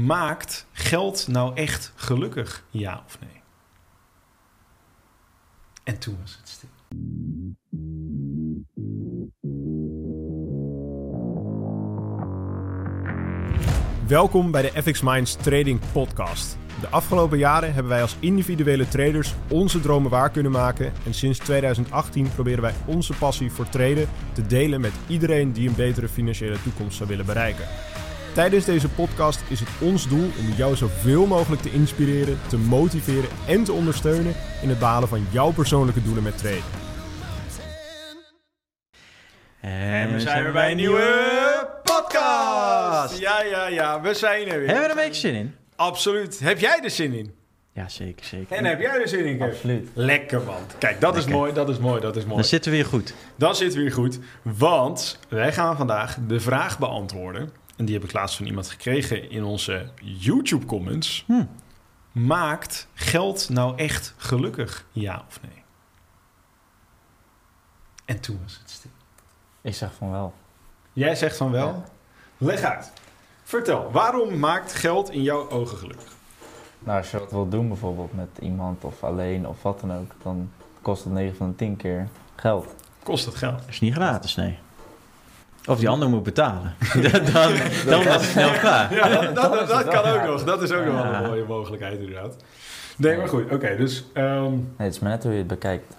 Maakt geld nou echt gelukkig? Ja of nee? En toen was het stil. Welkom bij de FX Minds Trading Podcast. De afgelopen jaren hebben wij als individuele traders onze dromen waar kunnen maken. En sinds 2018 proberen wij onze passie voor traden te delen met iedereen die een betere financiële toekomst zou willen bereiken. Tijdens deze podcast is het ons doel om jou zoveel mogelijk te inspireren, te motiveren en te ondersteunen in het behalen van jouw persoonlijke doelen met traden. En we zijn weer bij een nieuwe podcast! Ja, ja, ja, we zijn er weer. Hebben we er een beetje zin in? Absoluut. Heb jij er zin in? Ja, zeker, zeker. En heb jij er zin in, Kev? Absoluut. Lekker, man. Kijk, dat is mooi, dat is mooi, dat is mooi. Dan zitten we weer goed. Dan zitten we weer goed, want wij gaan vandaag de vraag beantwoorden. En die heb ik laatst van iemand gekregen in onze YouTube-comments. Hm. Maakt geld nou echt gelukkig? Ja of nee? En toen was het stil. Ik zeg van wel. Jij zegt van wel. Ja. Leg uit. Vertel, waarom maakt geld in jouw ogen gelukkig? Nou, als je wat wil doen bijvoorbeeld met iemand of alleen of wat dan ook, dan kost het 9 van de 10 keer geld. Kost het geld? Dat is niet gratis, nee. Of die ander moet betalen. dan, dan, dan was het snel klaar. Ja, dat, dat, kan ook nog. Dat is ook nog wel een mooie mogelijkheid inderdaad. Nee, maar goed. Oké, dus... ehm, Nee, het is maar net hoe je het bekijkt.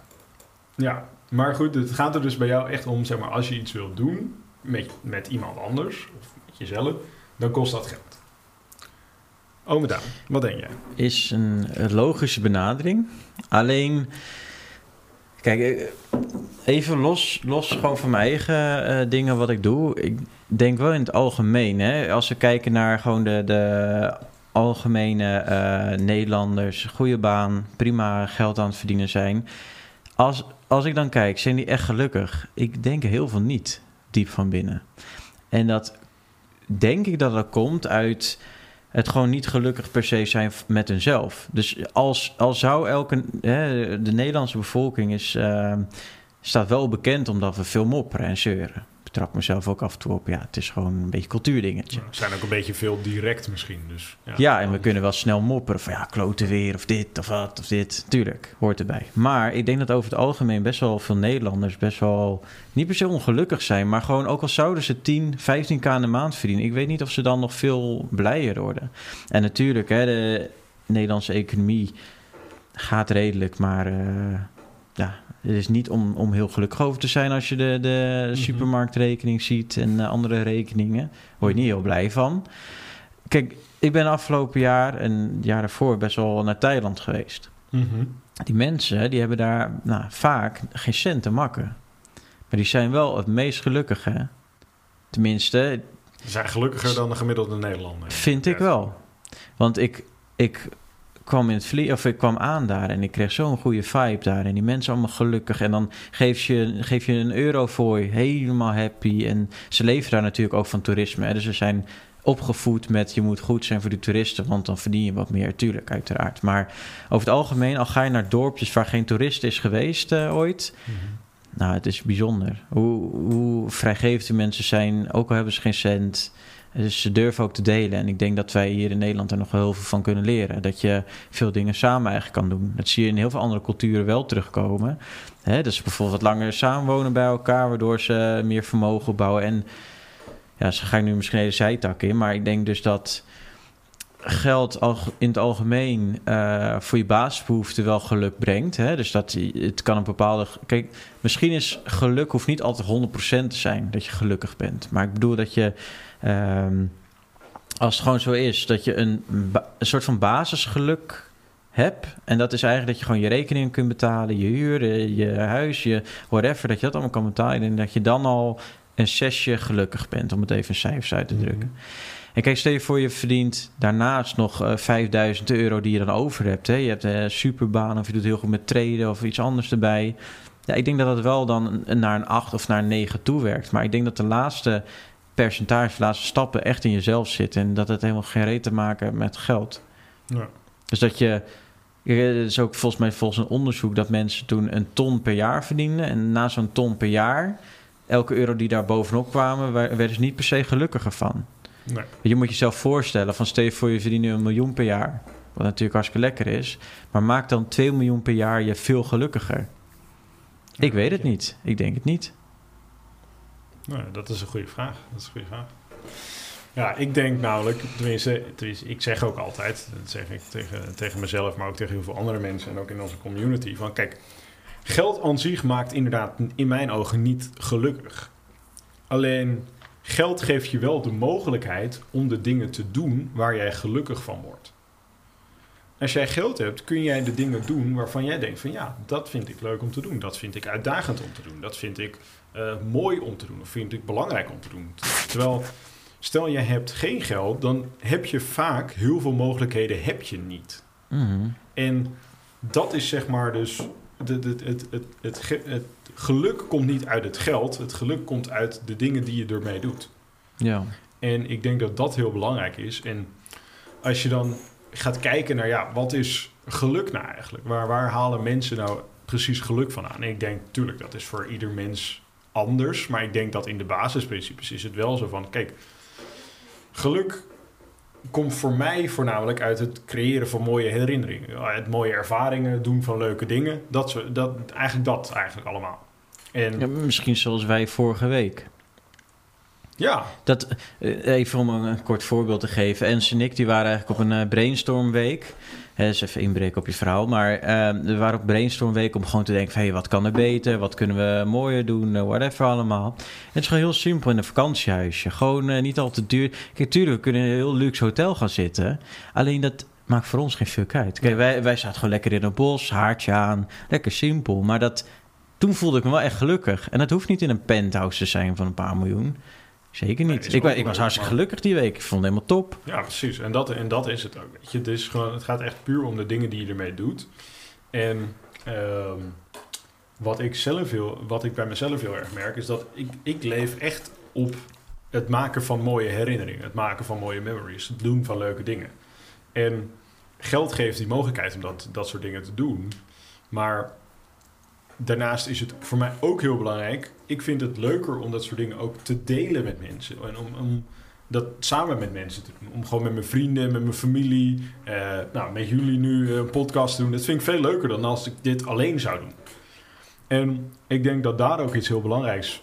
Ja, maar goed, het gaat er dus bij jou echt om, zeg maar, als je iets wilt doen met, met iemand anders of met jezelf, dan kost dat geld. Ome Daan, wat denk jij? Is een logische benadering. Alleen, kijk, eh, even los, los gewoon van mijn eigen eh, dingen wat ik doe. Ik denk wel in het algemeen, hè, als we kijken naar gewoon de, de algemene eh, Nederlanders, goede baan, prima geld aan het verdienen zijn. Als, als ik dan kijk, zijn die echt gelukkig? Ik denk heel veel niet, diep van binnen. En dat denk ik dat dat komt uit het gewoon niet gelukkig per se zijn met hunzelf. Dus als, als zou elke... Hè, de Nederlandse bevolking is, eh, staat wel bekend omdat we veel mopperen en zeuren. Ik betrap mezelf ook af en toe op. Ja, het is gewoon een beetje cultuurdingetje. We zijn ook een beetje veel direct misschien, dus... Ja, en we kunnen wel snel mopperen van ja, kloten weer of dit of wat of dit. Tuurlijk, hoort erbij. Maar ik denk dat over het algemeen best wel veel Nederlanders best wel niet per se ongelukkig zijn. Maar gewoon ook al zouden ze 10, 15k aan de maand verdienen. Ik weet niet of ze dan nog veel blijer worden. En natuurlijk, hè, de Nederlandse economie gaat redelijk. Maar eh, ja, het is niet om, om heel gelukkig over te zijn als je de, de Mhm. supermarktrekening ziet en eh, andere rekeningen. Word je niet heel blij van. Kijk, ik ben afgelopen jaar en jaar daarvoor best wel naar Thailand geweest. Mhm. Die mensen die hebben daar nou, vaak geen cent te makken. Maar die zijn wel het meest gelukkig, hè? Tenminste, Ze zijn gelukkiger dan de gemiddelde Nederlander. vind ik wel. Want ik, ik kwam in het vlie of ik kwam aan daar en ik kreeg zo'n goede vibe daar. En die mensen allemaal gelukkig. En dan geef je, geef je een euro voor helemaal happy. En ze leven daar natuurlijk ook van toerisme. Hè? Dus ze zijn opgevoed met je moet goed zijn voor de toeristen, want dan verdien je wat meer, tuurlijk, uiteraard. Maar over het algemeen, al ga je naar dorpjes waar geen toerist is geweest eh, ooit, Mhm. nou, het is bijzonder. Hoe, hoe vrijgevend die mensen zijn, ook al hebben ze geen cent. Dus ze durven ook te delen. En ik denk dat wij hier in Nederland er nog heel veel van kunnen leren. Dat je veel dingen samen eigenlijk kan doen. Dat zie je in heel veel andere culturen wel terugkomen. Hè, dus bijvoorbeeld wat langer samenwonen bij elkaar, waardoor ze meer vermogen opbouwen. En ja, ze gaan nu misschien hele zijtak in. Maar ik denk dus dat geld al- in het algemeen eh, voor je basisbehoeften wel geluk brengt. Hè? Dus dat het kan een bepaalde. Kijk, misschien is geluk hoeft niet altijd 100% te zijn dat je gelukkig bent. Maar ik bedoel dat je. ehm, als het gewoon zo is, dat je een, soort van basisgeluk hebt. En dat is eigenlijk dat je gewoon je rekeningen kunt betalen, je huur, eh, je huis, je whatever, dat je dat allemaal kan betalen. En dat je dan al een zesje gelukkig bent, om het even in cijfers uit te drukken. En kijk, stel je voor je verdient daarnaast nog eh 5000 euro die je dan over hebt. Hè? Je hebt een superbaan of je doet heel goed met traden of iets anders erbij. Ja, ik denk dat dat wel dan naar een 8 of naar een 9 toe werkt. Maar ik denk dat de laatste percentage, de laatste stappen echt in jezelf zitten. En dat het helemaal geen reet te maken heeft met geld. Ja. Dus dat je... Het is ook volgens mij volgens een onderzoek dat mensen toen een ton per jaar verdienden. En na zo'n ton per jaar, elke euro die daar bovenop kwamen, wa- werden ze niet per se gelukkiger van. Nee. Je moet jezelf voorstellen van stel je voor je verdient nu een miljoen per jaar. Wat natuurlijk hartstikke lekker is. Maar maak dan 2 miljoen per jaar je veel gelukkiger. Ik weet het niet. Ik denk het niet. Nou, dat is een goede vraag. Dat is een goede vraag. Ja, ik denk namelijk, tenminste, tenminste, ik zeg ook altijd, dat zeg ik tegen, tegen mezelf, maar ook tegen heel veel andere mensen en ook in onze community, van kijk, geld aan zich maakt inderdaad in mijn ogen niet gelukkig. Alleen geld geeft je wel de mogelijkheid om de dingen te doen waar jij gelukkig van wordt. Als jij geld hebt, kun jij de dingen doen waarvan jij denkt van ja, dat vind ik leuk om te doen. Dat vind ik uitdagend om te doen. Dat vind ik eh, mooi om te doen. Of vind ik belangrijk om te doen. Terwijl, stel je hebt geen geld, dan heb je vaak heel veel mogelijkheden heb je niet. Mhm. En dat is zeg maar dus. Het, het, het, het geluk komt niet uit het geld. Het geluk komt uit de dingen die je ermee doet. Ja. En ik denk dat dat heel belangrijk is. En als je dan gaat kijken naar, ja, wat is geluk nou eigenlijk? Waar, waar halen mensen nou precies geluk van aan? En ik denk, natuurlijk, dat is voor ieder mens anders. Maar ik denk dat in de basisprincipes is het wel zo van, kijk, geluk komt voor mij voornamelijk uit het creëren van mooie herinneringen. Het mooie ervaringen, doen van leuke dingen. Dat, zo- dat, eigenlijk dat eigenlijk allemaal. En ja. Misschien zoals wij vorige week. ja, Dat, eh, even om een, een kort voorbeeld te geven. Ens en ik die waren eigenlijk op een eh, brainstormweek. Hè, dus even inbreken op je verhaal. Maar eh, we waren op brainstormweek om gewoon te denken van... Hey, wat kan er beter? Wat kunnen we mooier doen? eh, whatever allemaal. En het is gewoon heel simpel in een vakantiehuisje. Gewoon eh, niet al te duur. Kijk, tuurlijk, we kunnen in een heel luxe hotel gaan zitten. Alleen dat maakt voor ons geen fuck uit. Kijk, wij, wij zaten gewoon lekker in een bos, haartje aan. Lekker simpel. Maar dat, toen voelde ik me wel echt gelukkig. En dat hoeft niet in een penthouse te zijn van een paar miljoen. Zeker Nee, niet. is ik, ik was hartstikke gelukkig die week. Ik vond het helemaal top. Ja, precies. En dat, en dat is het ook. Weet je. Het, is gewoon, het gaat echt puur om de dingen die je ermee doet. En ehm, wat, ik zelf heel, wat ik bij mezelf heel erg merk, is dat ik, ik leef echt op het maken van mooie herinneringen. Het maken van mooie memories. Het doen van leuke dingen. En geld geeft die mogelijkheid om dat, dat soort dingen te doen. Maar daarnaast is het voor mij ook heel belangrijk. Ik vind het leuker om dat soort dingen ook te delen met mensen. En om, om dat samen met mensen te doen. Om gewoon met mijn vrienden, met mijn familie, eh, nou, met jullie nu eh, een podcast te doen. Dat vind ik veel leuker dan als ik dit alleen zou doen. En ik denk dat daar ook iets heel belangrijks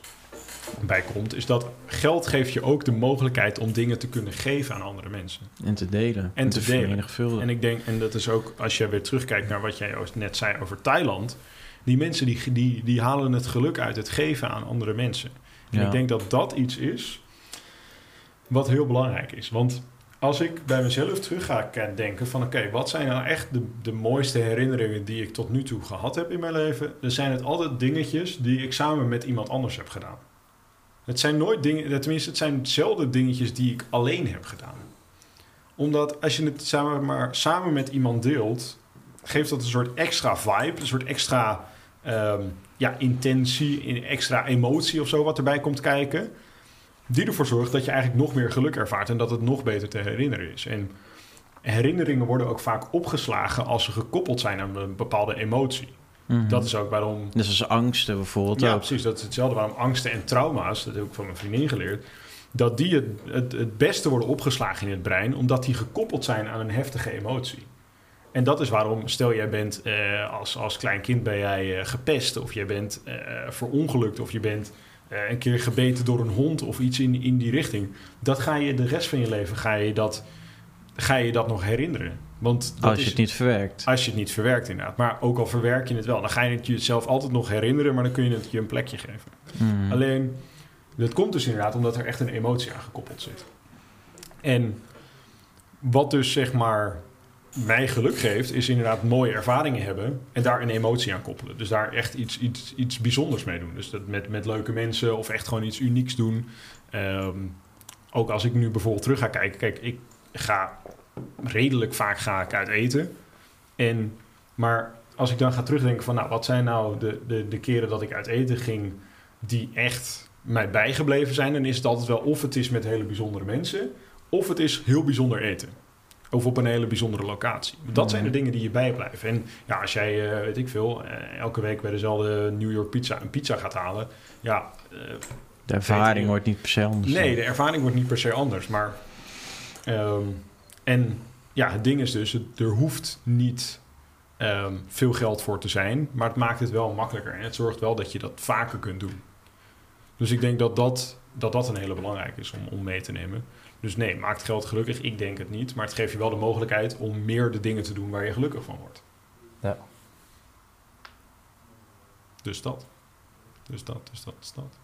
bij komt. Is dat geld geeft je ook de mogelijkheid om dingen te kunnen geven aan andere mensen. En te delen. En te delen. vermenigvuldigen. En ik denk, en dat is ook als je weer terugkijkt naar wat jij net zei over Thailand. Die mensen die, die, die halen het geluk uit het geven aan andere mensen. En Ja. ik denk dat dat iets is wat heel belangrijk is. Want als ik bij mezelf terug ga denken van... oké, wat zijn nou echt de, de mooiste herinneringen die ik tot nu toe gehad heb in mijn leven... dan zijn het altijd dingetjes die ik samen met iemand anders heb gedaan. Het zijn nooit dingen, tenminste het zijn zelden dingetjes die ik alleen heb gedaan. Omdat als je het samen, maar samen met iemand deelt... geeft dat een soort extra vibe, een soort extra ehm, ja, intentie, extra emotie of zo wat erbij komt kijken. Die ervoor zorgt dat je eigenlijk nog meer geluk ervaart en dat het nog beter te herinneren is. En herinneringen worden ook vaak opgeslagen als ze gekoppeld zijn aan een bepaalde emotie. Mhm. Dat is ook waarom. Net als angsten bijvoorbeeld Ja, ook. precies. Dat is hetzelfde waarom angsten en trauma's, dat heb ik van mijn vriendin geleerd, dat die het, het, het beste worden opgeslagen in het brein, omdat die gekoppeld zijn aan een heftige emotie. En dat is waarom, stel jij bent eh, als, als klein kind ben jij eh, gepest, of jij bent eh, verongelukt, of je bent een keer gebeten door een hond of iets in, in die richting. Dat ga je de rest van je leven ga je dat, ga je dat nog herinneren. Want dat Als je is, het niet verwerkt. als je het niet verwerkt inderdaad. Maar ook al verwerk je het wel, dan ga je het jezelf altijd nog herinneren, maar dan kun je het je een plekje geven. Mhm. Alleen, dat komt dus inderdaad omdat er echt een emotie aan gekoppeld zit. En wat dus zeg maar mij geluk geeft, is inderdaad mooie ervaringen hebben en daar een emotie aan koppelen. Dus daar echt iets, iets, iets bijzonders mee doen. Dus dat met, met leuke mensen of echt gewoon iets unieks doen. Ehm, ook als ik nu bijvoorbeeld terug ga kijken, kijk, ik ga redelijk vaak ga ik uit eten. En, maar als ik dan ga terugdenken van, nou, wat zijn nou de, de, de keren dat ik uit eten ging die echt mij bijgebleven zijn, dan is het altijd wel of het is met hele bijzondere mensen, of het is heel bijzonder eten. Of op een hele bijzondere locatie. Dat zijn de dingen die je bijblijven. En ja, als jij, eh, weet ik veel, eh, elke week bij dezelfde New York pizza een pizza gaat halen, ja, eh, De ervaring wordt niet per se anders. nee, de ervaring wordt niet per se anders. Maar Ehm, en ja, het ding is dus, het- er hoeft niet ehm, veel geld voor te zijn, maar het maakt het wel makkelijker. En het zorgt wel dat je dat vaker kunt doen. Dus ik denk dat dat, dat, dat een hele belangrijke is om, om mee te nemen. Dus nee, maakt geld gelukkig? Ik denk het niet. Maar het geeft je wel de mogelijkheid om meer de dingen te doen waar je gelukkig van wordt. Ja. Dus dat. Dus dat, dus dat, dus dat.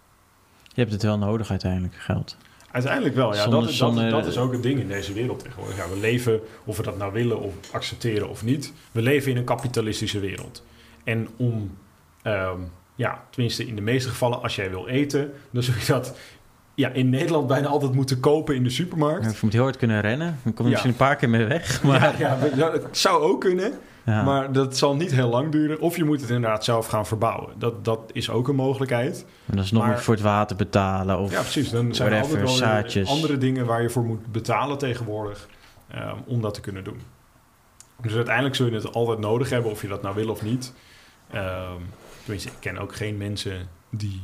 Je hebt het wel nodig uiteindelijk, geld. Uiteindelijk wel, ja. Zonder- dat, zonder- dat, dat is ook het ding in deze wereld tegenwoordig. Ja, we leven, of we dat nou willen of accepteren of niet, we leven in een kapitalistische wereld. En om, ehm, ja, tenminste in de meeste gevallen, als jij wil eten, dan zul je dat ja, in Nederland bijna altijd moeten kopen in de supermarkt. Ja, Je moet heel hard kunnen rennen. Dan kom je Ja. misschien een paar keer mee weg. Maar, Ja, dat zou ook kunnen, ja. maar dat zal niet heel lang duren. Of je moet het inderdaad zelf gaan verbouwen. Dat, dat is ook een mogelijkheid. En dat is nog maar- voor het water betalen. Of, Ja, precies. Dan zijn er altijd wel andere dingen waar je voor moet betalen tegenwoordig ehm, om dat te kunnen doen. Dus uiteindelijk zul je het altijd nodig hebben, of je dat nou wil of niet. Ehm tenminste, ik ken ook geen mensen die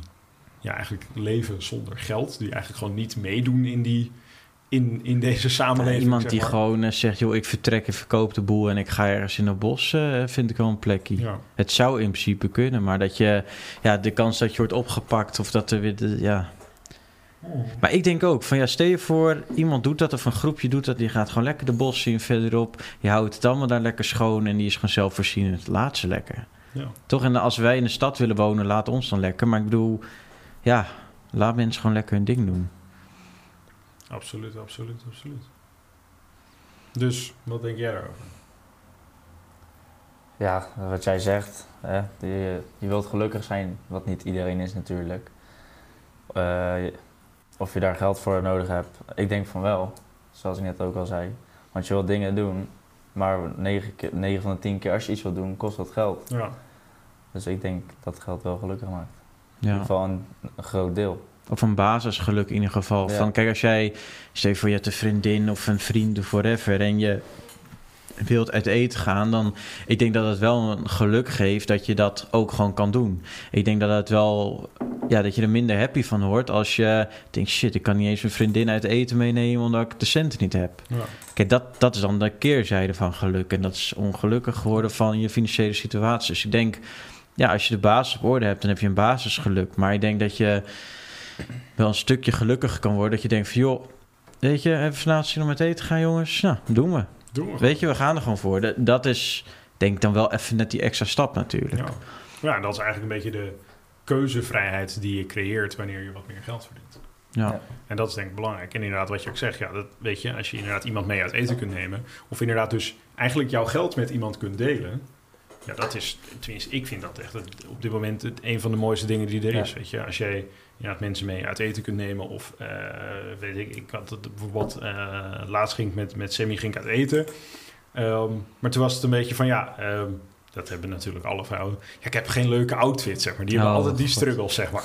ja, eigenlijk leven zonder geld. Die eigenlijk gewoon niet meedoen in, die, in, in deze samenleving. iemand zeg die gewoon eh, zegt, joh, ik vertrek en verkoop de boel en ik ga ergens in het bos, eh, vind ik wel een plekje. Ja, Het zou in principe kunnen, maar dat je, ja, de kans dat je wordt opgepakt of dat er weer, de- ja. Maar ik denk ook van, ja, stel je voor, iemand doet dat of een groepje doet dat, die gaat gewoon lekker de bos zien verderop. Je houdt het allemaal daar lekker schoon en die is gewoon zelfvoorzienend. Laat ze lekker. ja. Toch, en als wij in de stad willen wonen, laat ons dan lekker. Maar ik bedoel, ja, laat mensen gewoon lekker hun ding doen. absoluut, absoluut, absoluut. Dus, wat denk jij daarover? Ja, wat jij zegt, hè, je, je wilt gelukkig zijn, wat niet iedereen is natuurlijk. Eh, of je daar geld voor nodig hebt, ik denk van wel, zoals ik net ook al zei. Want je wilt dingen doen, maar 9, keer, 9 van de 10 keer als je iets wilt doen, kost dat geld. Ja, Dus ik denk dat geld wel gelukkig maakt. In ieder geval een, een groot deel. Of een basisgeluk in ieder geval. Ja. Van, kijk, als jij, stel je voor je hebt een vriendin of een vriend of whatever... en je wilt uit eten gaan, dan... Ik denk dat het wel een geluk geeft dat je dat ook gewoon kan doen. Ik denk dat het wel... Ja, dat je er minder happy van hoort als je denkt... shit, ik kan niet eens een vriendin uit eten meenemen omdat ik de centen niet heb. ja. Kijk, dat, dat is dan de keerzijde van geluk. En dat is ongelukkig geworden van je financiële situatie. Dus ik denk, ja, als je de basis op orde hebt, dan heb je een basisgeluk. Maar ik denk dat je wel een stukje gelukkiger kan worden. Dat je denkt van, joh, weet je, even vanavond zin om met eten te gaan, jongens. Nou, doen we. Doen we. Weet je, we gaan er gewoon voor. Dat, dat is, denk ik dan wel even net die extra stap natuurlijk. Ja. ja, en dat is eigenlijk een beetje de keuzevrijheid die je creëert wanneer je wat meer geld verdient. Ja. Ja. En dat is denk ik belangrijk. En inderdaad, wat je ook zegt, ja, dat weet je, als je inderdaad iemand mee uit eten kunt nemen, of inderdaad dus eigenlijk jouw geld met iemand kunt delen, ja, dat is, tenminste, ik vind dat echt het- op dit moment het, een van de mooiste dingen die er Ja. is. Weet je, als jij inderdaad mensen mee uit eten kunt nemen, of eh, weet ik, ik had het bijvoorbeeld eh, laatst ging ik met, met Sammy ging ik uit eten. Ehm, maar toen was het een beetje van ja. ehm, dat hebben natuurlijk alle vrouwen. Ja, ik heb geen leuke outfit, zeg maar. Die hebben Oh, altijd die struggles, zeg maar.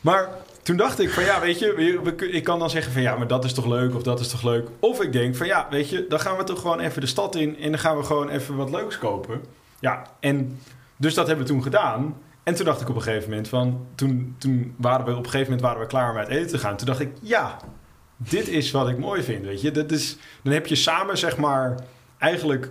Maar toen dacht ik van ja, weet je, ik kan dan zeggen van ja, maar dat is toch leuk of dat is toch leuk. Of ik denk van ja, weet je, dan gaan we toch gewoon even de stad in en dan gaan we gewoon even wat leuks kopen. Ja, en dus dat hebben we toen gedaan. En toen dacht ik op een gegeven moment van, toen, toen waren we op een gegeven moment waren we klaar om uit eten te gaan. Toen dacht ik, ja, dit is wat ik mooi vind, weet je. Dat is, dan heb je samen zeg maar eigenlijk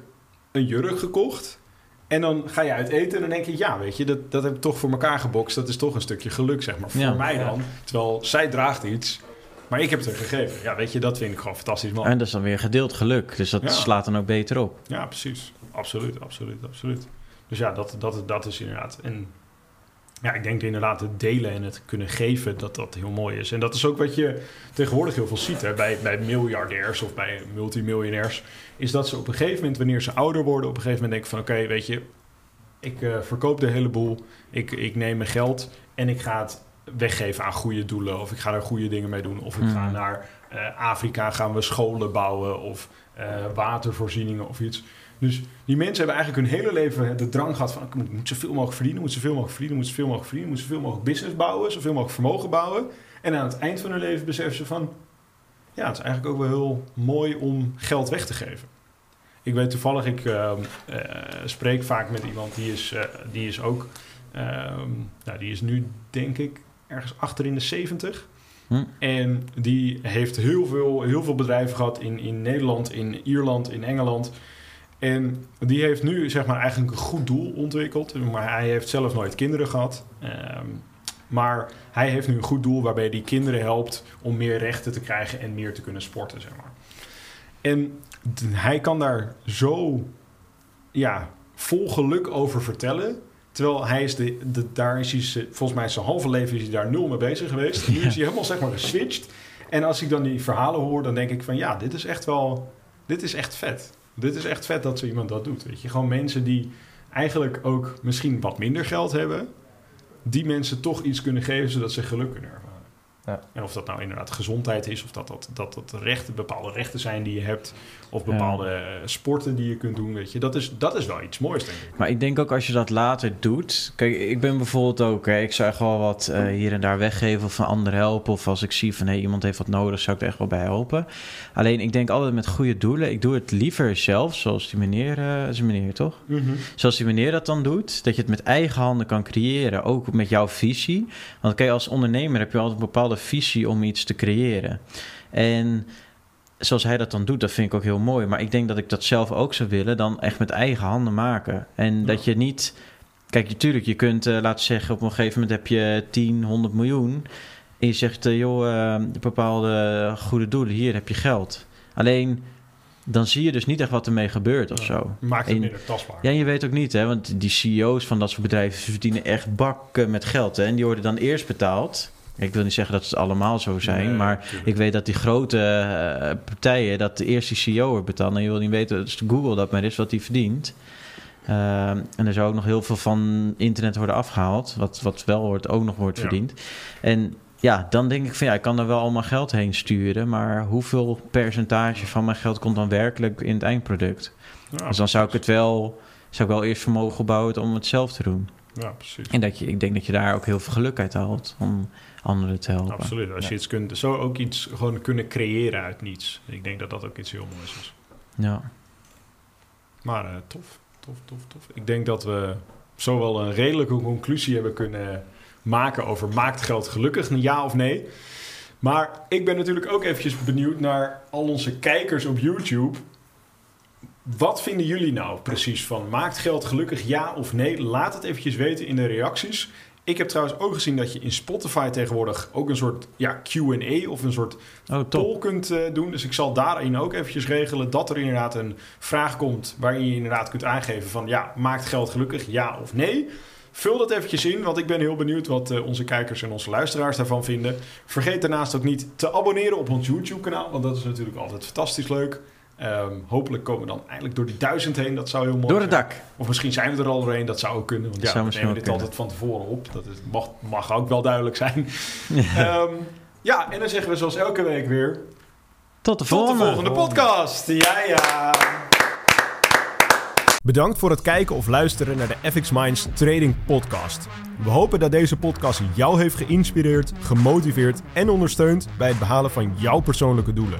een jurk gekocht. En dan ga je uit eten en dan denk je, ja, weet je, dat, dat heb ik toch voor elkaar gebokst. Dat is toch een stukje geluk, zeg maar, voor Ja. mij dan. Terwijl zij draagt iets, maar ik heb het er gegeven. Ja, weet je, dat vind ik gewoon fantastisch man. En dat is dan weer gedeeld geluk. Dus dat Ja. slaat dan ook beter op. Ja, precies. Absoluut, absoluut, absoluut. Dus ja, dat, dat, dat is inderdaad. En ja, ik denk inderdaad het delen en het kunnen geven, dat dat heel mooi is. En dat is ook wat je tegenwoordig heel veel ziet hè, bij, bij miljardairs of bij multimiljonairs. Is dat ze op een gegeven moment, wanneer ze ouder worden, op een gegeven moment denken van oké, weet je, ik eh, verkoop de hele boel. Ik, ik neem mijn geld en ik ga het weggeven aan goede doelen. Of ik ga er goede dingen mee doen. Of ik ga Mhm. naar eh, Afrika, gaan we scholen bouwen. Of eh, watervoorzieningen of iets. Dus die mensen hebben eigenlijk hun hele leven de drang gehad van... ik moet, moet zoveel mogelijk verdienen, moet zoveel mogelijk verdienen... moet zoveel mogelijk verdienen, moet zoveel mogelijk business bouwen... zoveel mogelijk vermogen bouwen. En aan het eind van hun leven beseffen ze van... ja, het is eigenlijk ook wel heel mooi om geld weg te geven. Ik weet toevallig, ik ehm, eh, spreek vaak met iemand die is, die is ook... ehm, nou, die is nu denk ik ergens achter in de 70. Hm. En die heeft heel veel, heel veel bedrijven gehad in, in Nederland, in Ierland, in Engeland. En die heeft nu zeg maar eigenlijk een goed doel ontwikkeld. Maar hij heeft zelf nooit kinderen gehad. Ehm, maar hij heeft nu een goed doel waarbij hij kinderen helpt om meer rechten te krijgen en meer te kunnen sporten, zeg maar. En hij kan daar zo ja, vol geluk over vertellen. Terwijl hij is de, de, daar is hij, volgens mij zijn halve leven is hij daar nul mee bezig geweest. Nu is hij helemaal zeg maar geswitcht. En als ik dan die verhalen hoor, dan denk ik van ja, dit is echt wel, dit is echt vet. Dit is echt vet dat zo iemand dat doet. Weet je, gewoon mensen die eigenlijk ook misschien wat minder geld hebben, die mensen toch iets kunnen geven zodat ze geluk kunnen ervaren. Ja. En of dat nou inderdaad gezondheid is, of dat dat, dat, dat rechten, bepaalde rechten zijn die je hebt, of bepaalde eh, sporten die je kunt doen, weet je. Dat is, dat is wel iets moois, denk ik. Maar ik denk ook als je dat later doet. Kijk, ik ben bijvoorbeeld ook. Hè, ik zou echt wel wat eh, hier en daar weggeven of van anderen helpen. Of als ik zie van hé, iemand heeft wat nodig, zou ik er echt wel bij helpen. Alleen ik denk altijd met goede doelen. Ik doe het liever zelf, zoals die meneer. eh is een meneer toch? Zoals die meneer dat dan doet, dat je het met eigen handen kan creëren, ook met jouw visie. Want kijk, als ondernemer heb je altijd een bepaalde visie om iets te creëren. En zoals hij dat dan doet, dat vind ik ook heel mooi. Maar ik denk dat ik dat zelf ook zou willen, dan echt met eigen handen maken. En dat je niet... Kijk, natuurlijk, je kunt, eh, laten zeggen, op een gegeven moment heb je 10, 100 miljoen. En je zegt, eh, joh, eh, bepaalde goede doelen, hier heb je geld. Alleen, dan zie je dus niet echt wat ermee gebeurt of Ja. zo. Maakt het En- minder tastbaar. Ja, je weet ook niet, hè, want die CEO's van dat soort bedrijven ze verdienen echt bakken met geld. Hè, en die worden dan eerst betaald. Ik wil niet zeggen dat ze allemaal zo zijn, Nee, maar natuurlijk. ik weet dat die grote eh, partijen, dat de eerste CEO wordt betaald. En je wil niet weten, dus Google dat maar is wat hij verdient. Ehm, en er zou ook nog heel veel van internet worden afgehaald, wat, wat wel wordt, ook nog wordt Ja. verdiend. En ja, dan denk ik van ja, ik kan er wel allemaal geld heen sturen, maar hoeveel percentage van mijn geld komt dan werkelijk in het eindproduct? Ja, dus dan zou ik het wel, zou ik wel eerst vermogen opbouwen om het zelf te doen. Ja, precies. En dat je, ik denk dat je daar ook heel veel geluk uit haalt om anderen te helpen. Absoluut. Als Ja. je iets kunt, zo ook iets gewoon kunnen creëren uit niets. Ik denk dat dat ook iets heel moois is. Ja. Maar eh, tof, tof, tof, tof. Ik denk dat we zo wel een redelijke conclusie hebben kunnen maken over maakt geld gelukkig, een ja of nee. Maar ik ben natuurlijk ook eventjes benieuwd naar al onze kijkers op YouTube. Wat vinden jullie nou precies van maakt geld gelukkig ja of nee? Laat het eventjes weten in de reacties. Ik heb trouwens ook gezien dat je in Spotify tegenwoordig ook een soort ja, Q&A of een soort Oh, poll kunt eh, doen. Dus ik zal daarin ook eventjes regelen dat er inderdaad een vraag komt waarin je inderdaad kunt aangeven van ja, maakt geld gelukkig, ja of nee. Vul dat eventjes in, want ik ben heel benieuwd wat eh, onze kijkers en onze luisteraars daarvan vinden. Vergeet daarnaast ook niet te abonneren op ons YouTube kanaal, want dat is natuurlijk altijd fantastisch leuk. Ehm, hopelijk komen we dan eindelijk door die duizend heen. Dat zou heel mooi Door het zijn. dak. Of misschien zijn we er al doorheen. Dat zou ook kunnen. Want Dat ja, we nemen dit altijd van tevoren op. Dat is, mag, mag ook wel duidelijk zijn. Ehm, ja, en dan zeggen we zoals elke week weer... Tot de Tot volgende. de volgende podcast. Ja, ja. Bedankt voor het kijken of luisteren naar de FX Minds Trading Podcast. We hopen dat deze podcast jou heeft geïnspireerd, gemotiveerd en ondersteund bij het behalen van jouw persoonlijke doelen.